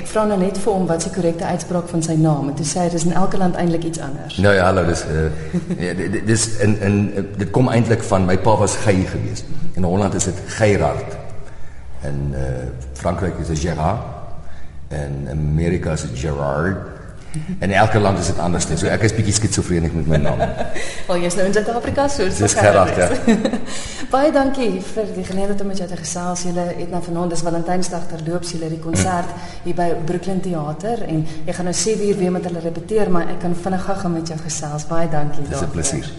Ek vra nou net vir hom wat se korrekte uitspraak van sy naam en toe sê hy dis in elke land eintlik iets anders. Nou ja, hallo, dis uh, dis in in dit kom eintlik van my pa was Gey geweest. In Holland is dit Gerard. In uh, Frankryk is dit Gerard en Amerika is dit Gerard. En in elke land is dit anders net. So ek is bietjie skizofrenies met my naam. Wel jy's nou in Suid-Afrika so. Dis Gerard ja. Baie dankie vir die geleentheid om met jou te gesels. Julle het nou vanaand dis Valentynsdag terloops julle die konsert hier by Brooklyn Theater en ek gaan nou 7 uur weer met hulle repeteer, maar ek kan vinnig gou met jou gesels. Baie dankie. Dis 'n plesier.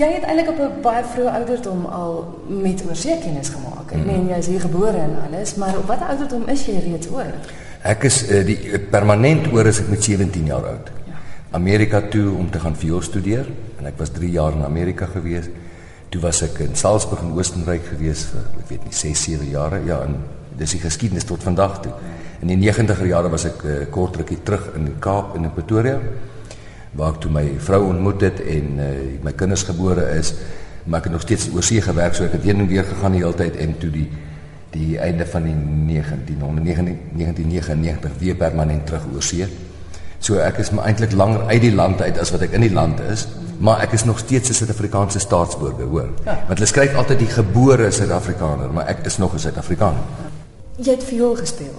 Jy het eintlik op 'n baie vroeë ouderdom al met oorsee kennis gemaak. Ek mm. meen jy is hier gebore en alles, maar op watter ouderdom is jy reeds oor? Ek is uh, die uh, permanent oor as ek met 17 jaar oud. Ja. Amerika toe om te gaan viool studeer en ek was 3 jaar in Amerika gewees. Toe was ek in Salzburg in Oostenryk gewees vir ek weet nie 6 7 jare. Ja, en dis die geskiedenis tot vandag toe. In die 90er jare was ek uh, kort rukkie terug in die Kaap in Pretoria waar ek toe my vrou ontmoet het en uh, my kinders gebore is. Maar ek het nog steeds oor see gewerk so ek het heen en weer gegaan die hele tyd en toe die die einde van die 1999 weer permanent terug oor see. So ek is maar eintlik langer uit die land uit as wat ek in die land is, maar ek is nog steeds 'n Suid-Afrikaanse staatsburger, hoor. Ja. Want hulle skryf altyd die gebore Suid-Afrikaner, maar ek is nog 'n Suid-Afrikaner. Jy het viool gespeel.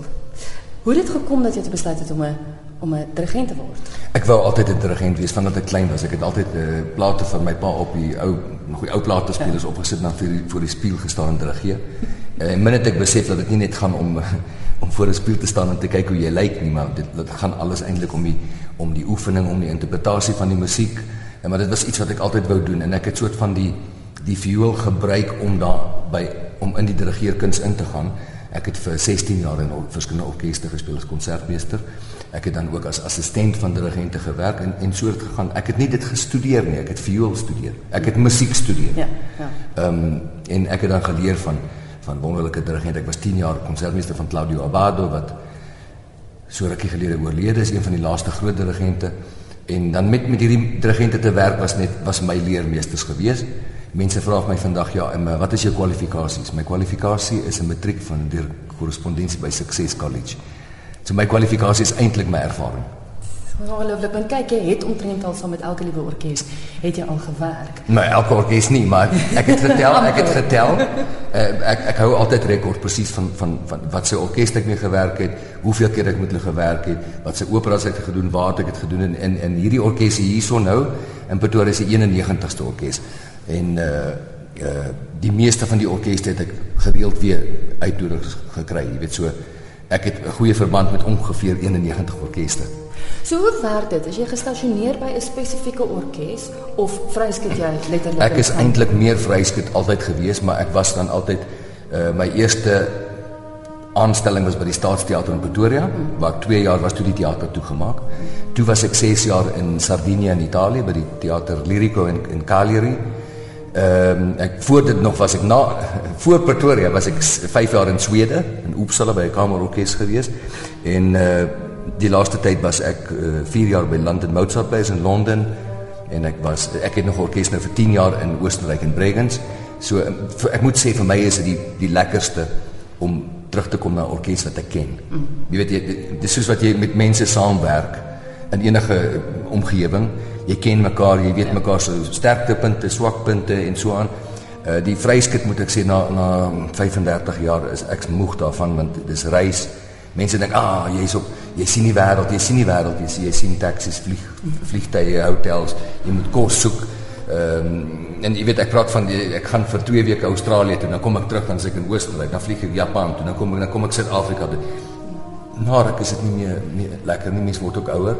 Hoe het dit gekom dat jy besluit het om 'n om 'n dirigent te word? Ek wou altyd 'n dirigent wees vandat ek klein was. Ek het altyd 'n uh, plate van my pa op die ou goeie ou plate spelers ja. opgesit na vir voor die spieël gestaan en dirigeer. En uh, minute ek besef dat dit nie net gaan om om voor 'n spieël te staan en te kyk hoe jy lyk nie, maar dit dit gaan alles eintlik om die om die oefening, om die interpretasie van die musiek. En maar dit was iets wat ek altyd wou doen en ek het soort van die die viool gebruik om daar by om in die dirigeerkuns in te gaan. Ek het vir 16 jaar in verskillende orkeste gespeel as konsertmeester. Ek het dan ook as assistent van dirigente gewerk en en so het gegaan. Ek het nie dit gestudeer nie, ek het viool studeer. Ek het musiek studeer. Ja, ja. Ehm um, en ek het dan geleer van van wonderlike dirigente. Ek was 10 jaar konsertmeester van Claudio Abbado wat so rukkie gelede oorlede is, een van die laaste groot dirigente. En dan met met hierdie dirigente te werk was net was my leermeesters gewees. Mense vra my vandag ja, en wat is jou kwalifikasies? My kwalifikasie is 'n matriek van deur korrespondensie by Success College. So my kwalifikasie is eintlik my ervaring. Ongelooflik. Want kyk, jy het omtrent al saam met elke liewe orkes het jy al gewerk. Nee, elke orkes nie, maar ek het getel, ek het getel. Uh, ek ek hou altyd rekord presies van van van wat se orkes ek mee gewerk het, hoeveel keer ek met hulle gewerk het, wat se operas ek gedoen, waar ek dit gedoen en in in hierdie orkes hierso nou in Pretoria die 91ste orkes. En uh uh die meeste van die orkeste het ek gereeld weer uitnodigings gekry, jy weet so ek het 'n goeie verband met ongeveer 91 orkeste. So hoe werk dit? Is jy gestasioneer by 'n spesifieke orkes of vryskut jy letterlik? Ek is eintlik meer vryskut altyd gewees, maar ek was dan altyd uh my eerste aanstelling was by die Staatsteater in Pretoria, waar ek 2 jaar was toe die teater toegemaak. Toe was ek 6 jaar in Sardinië in Italië by die Teater Lirico in in Cagliari. Ehm um, ek voor dit nog was ek na voor Pretoria was ek 5 jaar in Swede in Uppsala by 'n kamerorkes gewees en uh die laaste tyd was ek 4 uh, jaar by London Mozart Place in Londen en ek was ek het nog orkes nou vir 10 jaar in Oostenryk in Bregenz. So vir, ek moet sê vir my is dit die die lekkerste om terug te kom na orkes wat ek ken. Mm. Jy weet jy dis soos wat jy met mense saamwerk in enige omgewing jy ken mekaar, jy weet mekaar se sterktepunte, swakpunte en so aan. Uh die vryskut moet ek sê na na 35 jaar is ek moeg daarvan want dis reis. Mense dink, "Ah, jy's op jy sien die wêreld, jy sien die wêreld, jy sien jy sien taksies, vlieg vliegtye, hotels, jy moet kos soek." Ehm um, en jy weet ek praat van die, ek gaan vir 2 weke Australië toe, dan kom ek terug dan ek in Oostenryk, dan vlieg ek Japan toe, dan kom ek dan kom ek Suid-Afrika toe. Nou, ek is dit nie meer nie, lekker nie, mens word ook ouer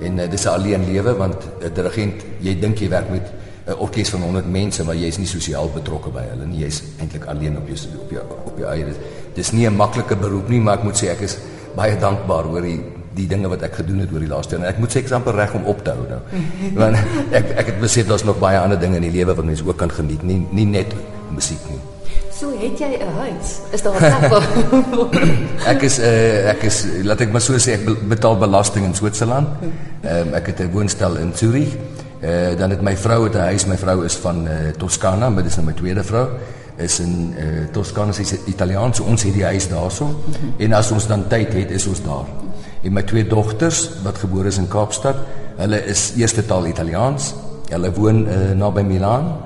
en uh, dis 'n alleen lewe want 'n uh, dirigent jy dink jy werk met 'n uh, orkes van 100 mense maar jy's nie sosiaal betrokke by hulle nie jy's eintlik alleen op jou op jou op jou eie dis nie 'n maklike beroep nie maar ek moet sê ek is baie dankbaar oor die die dinge wat ek gedoen het oor die laaste en ek moet sê ek is amper reg om op te hou nou want ek ek het besef daar's nog baie ander dinge in die lewe wat mense ook kan geniet nie nie net musiek nie So het jy 'n huis? Is daar 'n plek Ek is uh, ek is laat ek maar so sê ek betaal belasting in Switserland. Ehm um, ek het 'n woonstel in Zurich. Uh, dan het my vrou het 'n huis. My vrou is van uh, Toscana, maar dis nou my tweede vrou. Is in uh, Toscane is Italiaans. So ons het die huis daarso. Mm -hmm. En as ons dan tyd het, is ons daar. En my twee dogters wat gebore is in Kaapstad, hulle is eerste taal Italiaans. Hulle woon uh, naby Milaan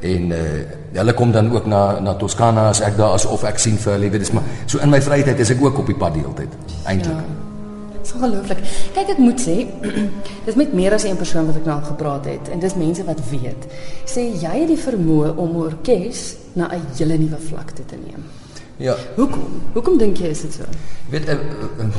en uh, hulle kom dan ook na na Toscane as ek daar is of ek sien vir hulle, weet dis maar so in my vrye tyd is ek ook op die pad die hele tyd eintlik. Ja. Ongelooflik. Kyk ek moet sê, dis met meer as een persoon wat ek nou gepraat het en dis mense wat weet. Sê jy het die vermoë om 'n orkes na 'n hele nuwe vlak te neem. Ja. Hoekom? Hoekom dink jy is dit so? Weet uh,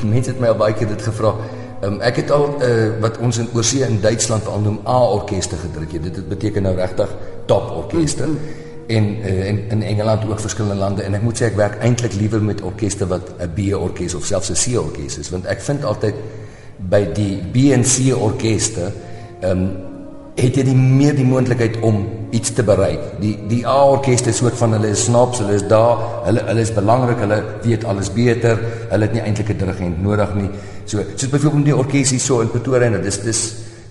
mense het my al baie keer dit gevra. Um, ek het al uh, wat ons in oorsee in Duitsland al noem A orkeste gedruk. Dit, dit beteken nou regtig top orkeste. Mm -hmm en uh, en in Engeland ook verskillende lande en ek moet sê ek werk eintlik liewer met orkeste wat 'n B orkes of selfs 'n C orkes is want ek vind altyd by die B en C orkeste ehm um, het jy die meer die moontlikheid om iets te bereik. Die die A orkeste is soort van hulle is snaps, hulle is daar, hulle hulle is belangrik, hulle weet alles beter, hulle het nie eintlik 'n dirigent nodig nie. So soos byvoorbeeld die orkes hier so in Pretoria en dit is dis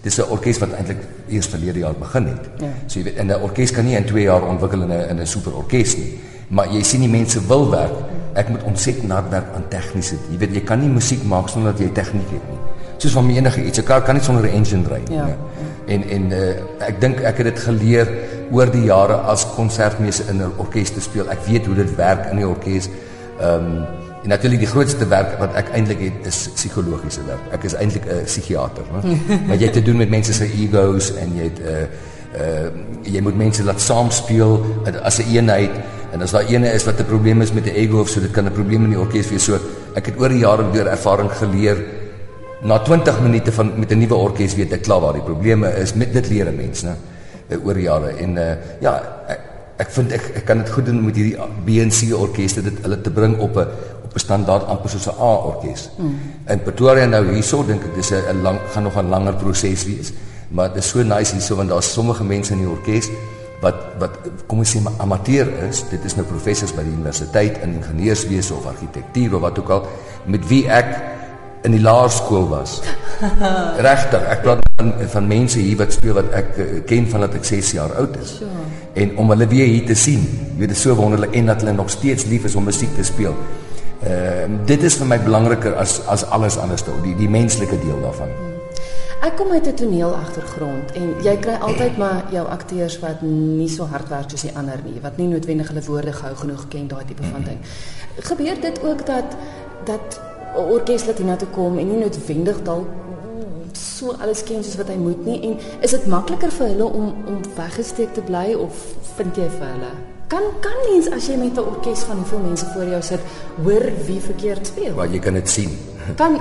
dis 'n orkes wat eintlik eers verlede jaar begin het. Ja. So jy weet, 'n orkes kan nie in 2 jaar ontwikkel in 'n in 'n super orkes nie. Maar jy sien die mense wil werk. Ek moet ontsettend hard werk aan tegniese. Jy weet, jy kan nie musiek maak sonder dat jy tegniek het nie. Soos van enige iets. 'n Kar kan nie sonder 'n engine ry nie. Ja. En en uh, ek dink ek het dit geleer oor die jare as konsertmeester in 'n orkes te speel. Ek weet hoe dit werk in die orkes. Ehm um, En natuurlik die grootste werk wat ek eintlik het is psigologiese werk. Ek is eintlik 'n psigiater, né? Want jy het te doen met mense se egos en jy het 'n uh, uh jy moet mense laat saamspeel as 'n een eenheid en as daar eene is wat 'n probleem is met 'n ego of so, dit kan 'n probleem in die orkes wees. So ek het oor die jare deur ervaring geleer na 20 minute van met 'n nuwe orkes weet ek klaar waar die probleme is met dit leer 'n mens, né? oor jare en uh ja, ek, ek vind ek ek kan dit goed doen met hierdie BNC orkeste dit hulle te bring op 'n op 'n standaard amper soos 'n A orkes. Mm. In Pretoria nou hierso dink ek dis 'n lang gaan nog 'n langer proses wees. Maar dit is so nice hierso want daar's sommige mense in die orkes wat wat kom ons sê maar amateur is. Dit is nou professors by die universiteit in ingenieurswese of argitektuur of wat ook al met wie ek in die laerskool was. Regtig, ek praat van van mense hier wat speel wat ek uh, ken van dat ek 6 jaar oud is. Sure. En om hulle weer hier te sien, jy weet dit is so wonderlik en dat hulle nog steeds lief is om musiek te speel. Ehm uh, dit is vir my belangriker as as alles anders toe, die die menslike deel daarvan. Ek kom uit 'n toneel agtergrond en jy kry altyd maar jou akteurs wat nie so hard werk soos die ander nie, wat nie noodwendig hulle woorde gehou genoeg ken daai tipe van ding. Gebeur dit ook dat dat orkes laat hiernatoe kom en nie noodwendig dalk so alles ken soos wat hy moet nie en is dit makliker vir hulle om om weggesteek te bly of vind jy vir hulle? Kan kan mens as jy met 'n orkes van hoeveel mense voor jou sit, hoor wie verkeerd speel? Maar jy kan dit sien. Kan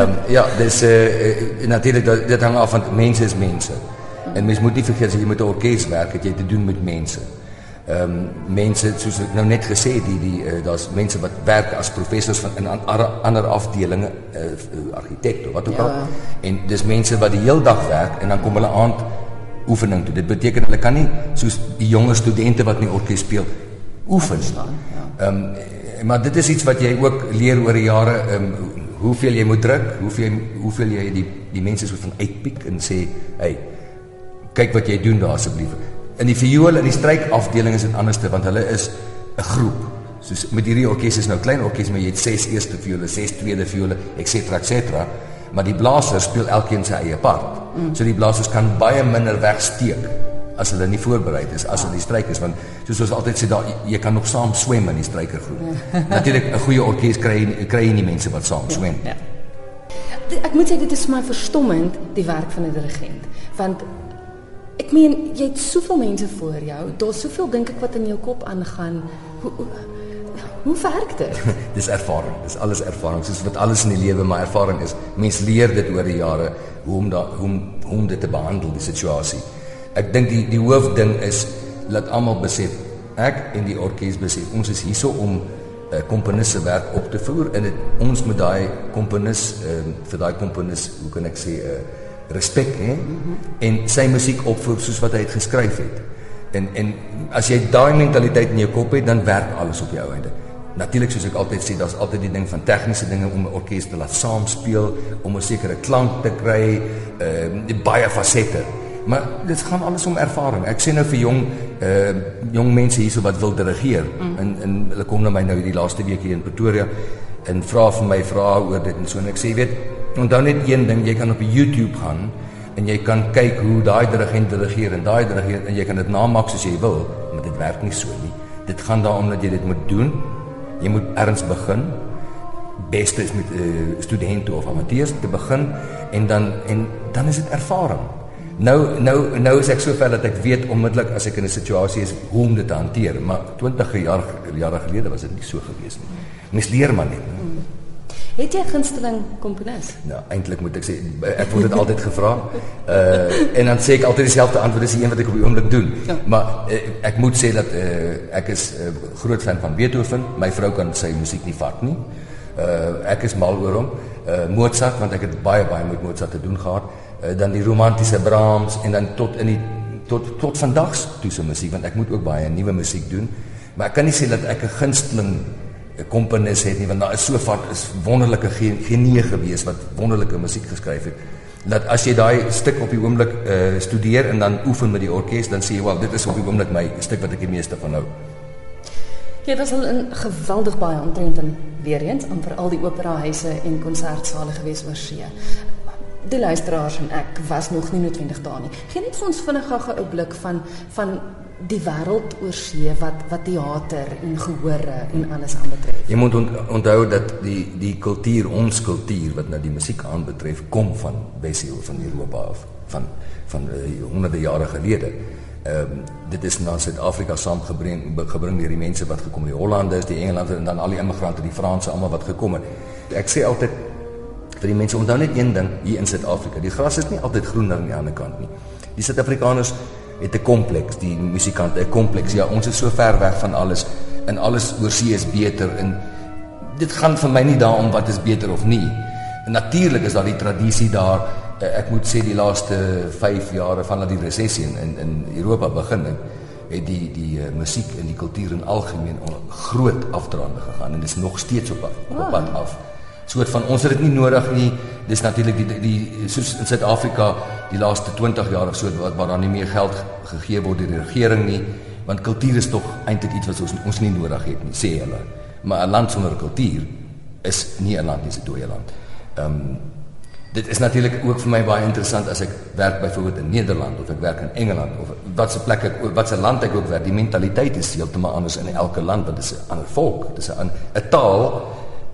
um, ja, dis uh, natuurlik dit, dit hang af van mense is mense. En mens moet nie vergeet as jy met 'n orkes werk, het jy te doen met mense. Ehm um, mense soos ek nou net gesê het, die die uh, daar's mense wat werk as professors van in ander afdelings, uh, uh, argitekte, wat ook ja. al. En dis mense wat die hele dag werk en dan kom hulle aand oefening toe. Dit beteken hulle kan nie soos die jonger studente wat nie orkes speel oefen staan. Ja. Ehm um, maar dit is iets wat jy ook leer oor die jare ehm um, hoeveel jy moet druk, hoeveel hoeveel jy die die mense so van uitpiek en sê, "Hey, kyk wat jy doen daar asseblief." In die viool en die stryk afdeling is dit anderste want hulle is 'n groep. Soos met hierdie orkes is nou klein orkes, maar jy het 6 eerste viole, 6 tweede viole, ens ens maar die blasers speel elkeen sy eie part. Mm. So die blasers kan baie minder wegsteek as hulle nie voorberei is as hulle die strykers want soos ons altyd sê daar jy kan nog saam swem in die strykergroep. Natuurlik 'n goeie orkes kry kry jy nie mense wat saam swem. Ja. ja. Ek moet sê dit is my verstommend die werk van 'n dirigent want ek meen jy het soveel mense voor jou. Daar's soveel dink ek wat in jou kop aangaan. Hoe, hoe Hoe werk dit? dis ervaring. Dis alles ervaring. Soos wat alles in die lewe maar ervaring is. Mens leer dit oor die jare hoe om da hoe om, hoe om dit te behandel die situasie. Ek dink die die hoofding is laat almal besef ek en die orkes besef ons is hierso om 'n uh, komponis se werk op te voer en dit ons moet daai komponis uh, vir daai komponis hoe kan ek sê 'n uh, respek hè mm -hmm. en sy musiek opvoer soos wat hy het geskryf het. En en as jy daai mentaliteit in jou kop het dan werk alles op jou einde. Natuurlik soos ek altyd sê, daar's altyd die ding van tegniese dinge om 'n orkes te laat saamspeel, om 'n sekere klank te kry, ehm uh, baie fasette. Maar dit gaan alles om ervaring. Ek sê nou vir jong uh jong mense hierso wat wil dirigeer mm. en en hulle kom na my nou die laaste week hier in Pretoria en vra vir my vrae oor dit en so en ek sê weet onthou net een ding jy kan op YouTube gaan en jy kan kyk hoe daai dirigent dirigeer en daai dirigeer en jy kan dit namaak soos jy wil maar dit werk nie so nie. Dit gaan daarom dat jy dit moet doen. Jy moet erns begin beste is met uh, studente of amateurs te begin en dan en dan is dit ervaring. Nou nou nou is ek so ver dat ek weet onmiddellik as ek in 'n situasie is hoe om dit te hanteer, maar 20 jaar jare gelede was dit nie so gewees nie. Mens leer maar net. Het jy 'n gunsteling komponis? Nou, eintlik moet ek sê ek word dit altyd gevra. Uh en dan sê ek altyd dieselfde antwoord, die een wat ek op die oomblik doen. Ja. Maar uh, ek moet sê dat uh, ek is 'n uh, groot fan van Beethoven. My vrou kan sy musiek nie vat nie. Uh ek is mal oor hom. Uh Mozart want ek het baie baie met Mozart te doen gehad. Uh, dan die romantiese Brahms en dan tot in die tot tot vandag toe se musiek want ek moet ook baie nuwe musiek doen. Maar ek kan nie sê dat ek 'n gunsteling komponis het nie want daar is so van is wonderlike genie gewees wat wonderlike musiek geskryf het. Dat as jy daai stuk op die oomblik uh studeer en dan oefen met die orkes dan sê jy wel dit is op die oomblik my stuk wat ek die meeste van hou. Ja, dit was 'n geweldig baie omtrent in weer eens aan vir al die operahuise en konsertsale gewees oor see. Die luisteraars en ek was nog nie noodwendig daar nie. Geen net vir ons vinnig gou 'n blik van van die wêreld oor see wat wat teater en gehore en alles aanbetref. Jy moet onthou dat die die kultuur, ons kultuur wat nou die musiek aanbetref, kom van Wesel van Europa af, van van uh, honderde jare gelede. Ehm um, dit is na Suid-Afrika saamgebring gebring deur die mense wat gekom het, die Hollanders, die Engelanders en dan al die immigrante, die Franse, almal wat gekom het. Ek sê altyd vir die mense onthou net een ding hier in Suid-Afrika. Die gras is nie altyd groener aan die ander kant nie. Die Suid-Afrikaners het 'n kompleks, die musikante 'n kompleks. Ja, ons is so ver weg van alles en alles oor see is beter en dit gaan vir my nie daaroor wat is beter of nie. En natuurlik is daar die tradisie daar Eh, ek moet sê die laaste 5 jare van dat die resessie in in Europa begin het, het die die uh, musiek en die kultuur in algemeen groot afdraande gegaan en dit is nog steeds op op pad af. Soort van ons het dit nie nodig nie. Dis natuurlik die die soos in Suid-Afrika die laaste 20 jaar of so wat waar daar nie meer geld gegee word deur die regering nie, want kultuur is tog eintlik iets wat ons ons nie nodig het nie, sê hulle. Maar 'n land sonder kultuur is nie 'n land dis 'n dooie land. Ehm um, dit is natuurlik ook vir my baie interessant as ek werk byvoorbeeld in Nederland of ek werk in Engeland of wat se plek ek wat se land ek ook werk. Die mentaliteit is heeltemal anders in elke land want dit is 'n ander volk, dit is 'n 'n taal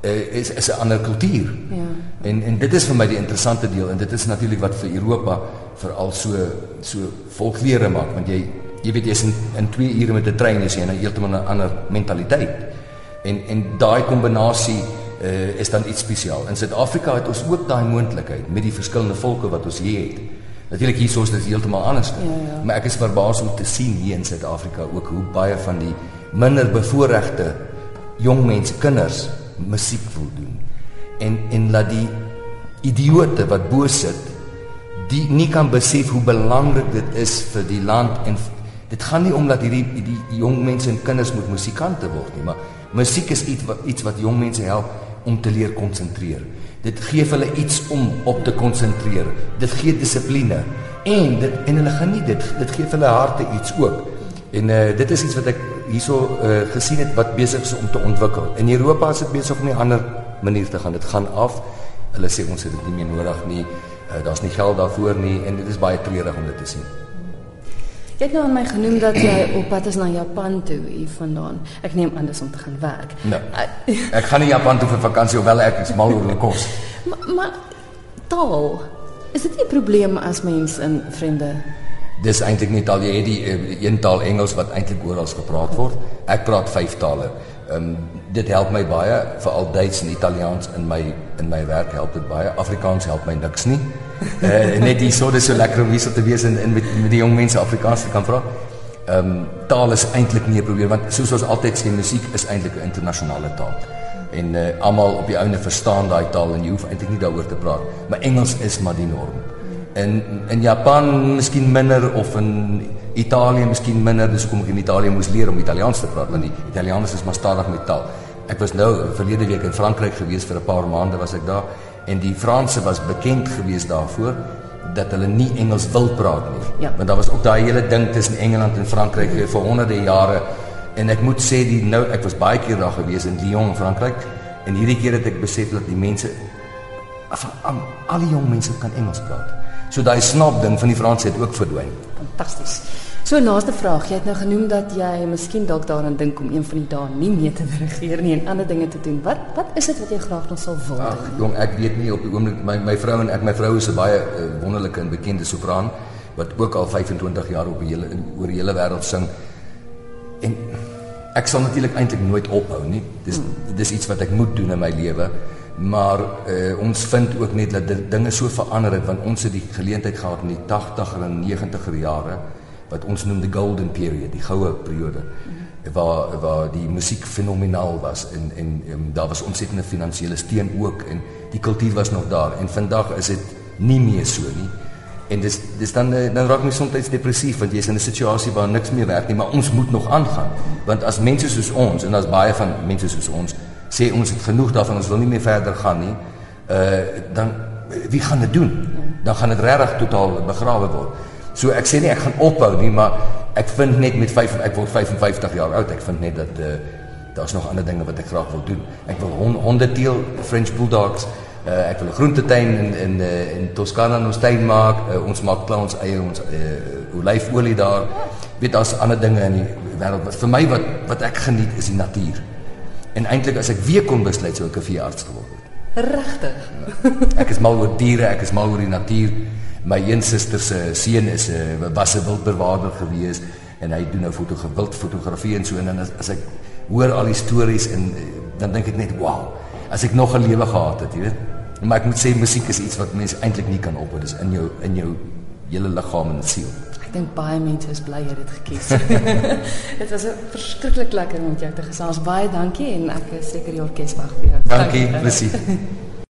uh, is is 'n ander kultuur. Ja. En en dit is vir my die interessante deel en dit is natuurlik wat vir Europa veral so so volkleure maak want jy jy weet jy's in in 2 ure met 'n trein is jy in 'n heeltemal 'n ander mentaliteit. En en daai kombinasie uh, is dan iets spesiaal. In Suid-Afrika het ons ook daai moontlikheid met die verskillende volke wat ons hier het. Natuurlik hier sou dit heeltemal anders wees. Ja, ja. Maar ek is verbaas om te sien hier in Suid-Afrika ook hoe baie van die minder bevoorregte jong mense, kinders musiek wil doen. En en laat die idioote wat bo sit die nie kan besef hoe belangrik dit is vir die land en dit gaan nie om dat hierdie die jong mense en kinders moet musikante word nie, maar musiek is iets wat iets wat jong mense help om te leer konsentreer. Dit gee hulle iets om op te konsentreer. Dit gee dissipline en dit en hulle geniet dit. Dit gee hulle harte iets ook. En uh dit is iets wat ek hierso uh gesien het wat besig is om te ontwikkel. In Europa is dit besig om 'n ander manier te gaan. Dit gaan af. Hulle sê ons het dit nie meer nodig nie. Uh daar's nie geld daarvoor nie en dit is baie treurig om dit te sien. Jy het nou aan my genoem dat jy op pad is na Japan toe hier vandaan. Ek neem aan dis om te gaan werk. Nee. Ek gaan nie Japan toe vir vakansie hoewel ek is mal oor kos. maar, maar taal. Is dit nie 'n probleem as mens in vreemde Dis eintlik nie taal jy het die uh, een taal Engels wat eintlik oral gespreek word. Ek praat vyf tale. Ehm um, dit help my baie veral Duits en Italiaans in my in my werk help dit baie. Afrikaans help my niks nie uh, net die so dis so lekker om hier so te wees en, en met met die jong mense Afrikaans te kan vra. Ehm um, taal is eintlik nie 'n probleem want soos ons altyd sê musiek is eintlik 'n internasionale taal. En uh, almal op die ouene verstaan daai taal en jy hoef eintlik nie daaroor te praat, maar Engels is maar die norm. En in Japan miskien minder of in Italië miskien minder, dis hoekom ek in Italië moes leer om Italiaans te praat want die Italiaans is maar stadig met taal. Ek was nou verlede week in Frankryk gewees vir 'n paar maande was ek daar en die Franse was bekend geweest daarvoor dat hulle nie Engels wil praat nie. Ja. Want daar was ook daai hele ding tussen Engeland en Frankryk -hmm. vir honderde jare en ek moet sê die nou ek was baie keer daar gewees in Lyon, Frankryk en hierdie keer het ek besef dat die mense af al die jong mense kan Engels praat. So daai snap ding van die Franse het ook verdwyn. Fantasties. So laaste vraag, jy het nou genoem dat jy miskien dalk daaraan dink om een van die dae nie meer te regeer nie en ander dinge te doen. Wat wat is dit wat jy graag nog sal wil doen? Jong, ek weet nie op die oomblik my my vrou en ek my vrou is 'n baie uh, wonderlike en bekende sopran wat ook al 25 jaar op die hele oor die hele wêreld sing. En ek sal natuurlik eintlik nooit ophou nie. Dis hmm. dis iets wat ek moet doen in my lewe. Maar uh, ons vind ook net dat dinge so verander het want ons het die geleentheid gehad in die 80er en 90er jare wat ons noem die golden period, die goue periode waar waar die musiek fenomenaal was en en, en daar was ontsettende finansiële steun ook en die kultuur was nog daar en vandag is dit nie meer so nie. En dis dis dan eh, dan raak my soms depressief want jy is in 'n situasie waar niks meer werk nie, maar ons moet nog aangaan. Want as mense soos ons en as baie van mense soos ons sê ons het genoeg daarvan, ons wil nie meer verder gaan nie, uh dan wie gaan dit doen? Dan gaan dit regtig totaal begrawe word. So ek sê nie ek gaan ophou nie, maar ek vind net met 5 ek word 55 jaar oud, ek vind net dat uh, daar's nog ander dinge wat ek graag wil doen. Ek wil hon, honde teel, French bulldogs. Uh, ek wil 'n groentetein in in uh, in Toscana in ons tuin maak. Uh, ons maak klaar ons eie ons uh, olyfolie daar. Weet daar's ander dinge in die wêreld wat vir my wat wat ek geniet is die natuur. En eintlik as ek weer kon besluit sou ek 'n veearts geword het. Regtig. Ja. Ek is mal oor diere, ek is mal oor die natuur my een suster se seun is 'n uh, was 'n wildbewaarder gewees en hy doen nou foto gewild fotografie en so en dan as, as ek hoor al die stories en uh, dan dink ek net wow as ek nog 'n lewe gehad het jy weet maar ek moet sê musiek is iets wat mense eintlik nie kan ophou dis in jou in jou hele liggaam en siel ek dink baie mense is bly jy het dit gekies. Dit was 'n verskriklik lekker om met jou te gesels. Baie dankie en ek is seker die orkes wag vir jou. Dankie plesier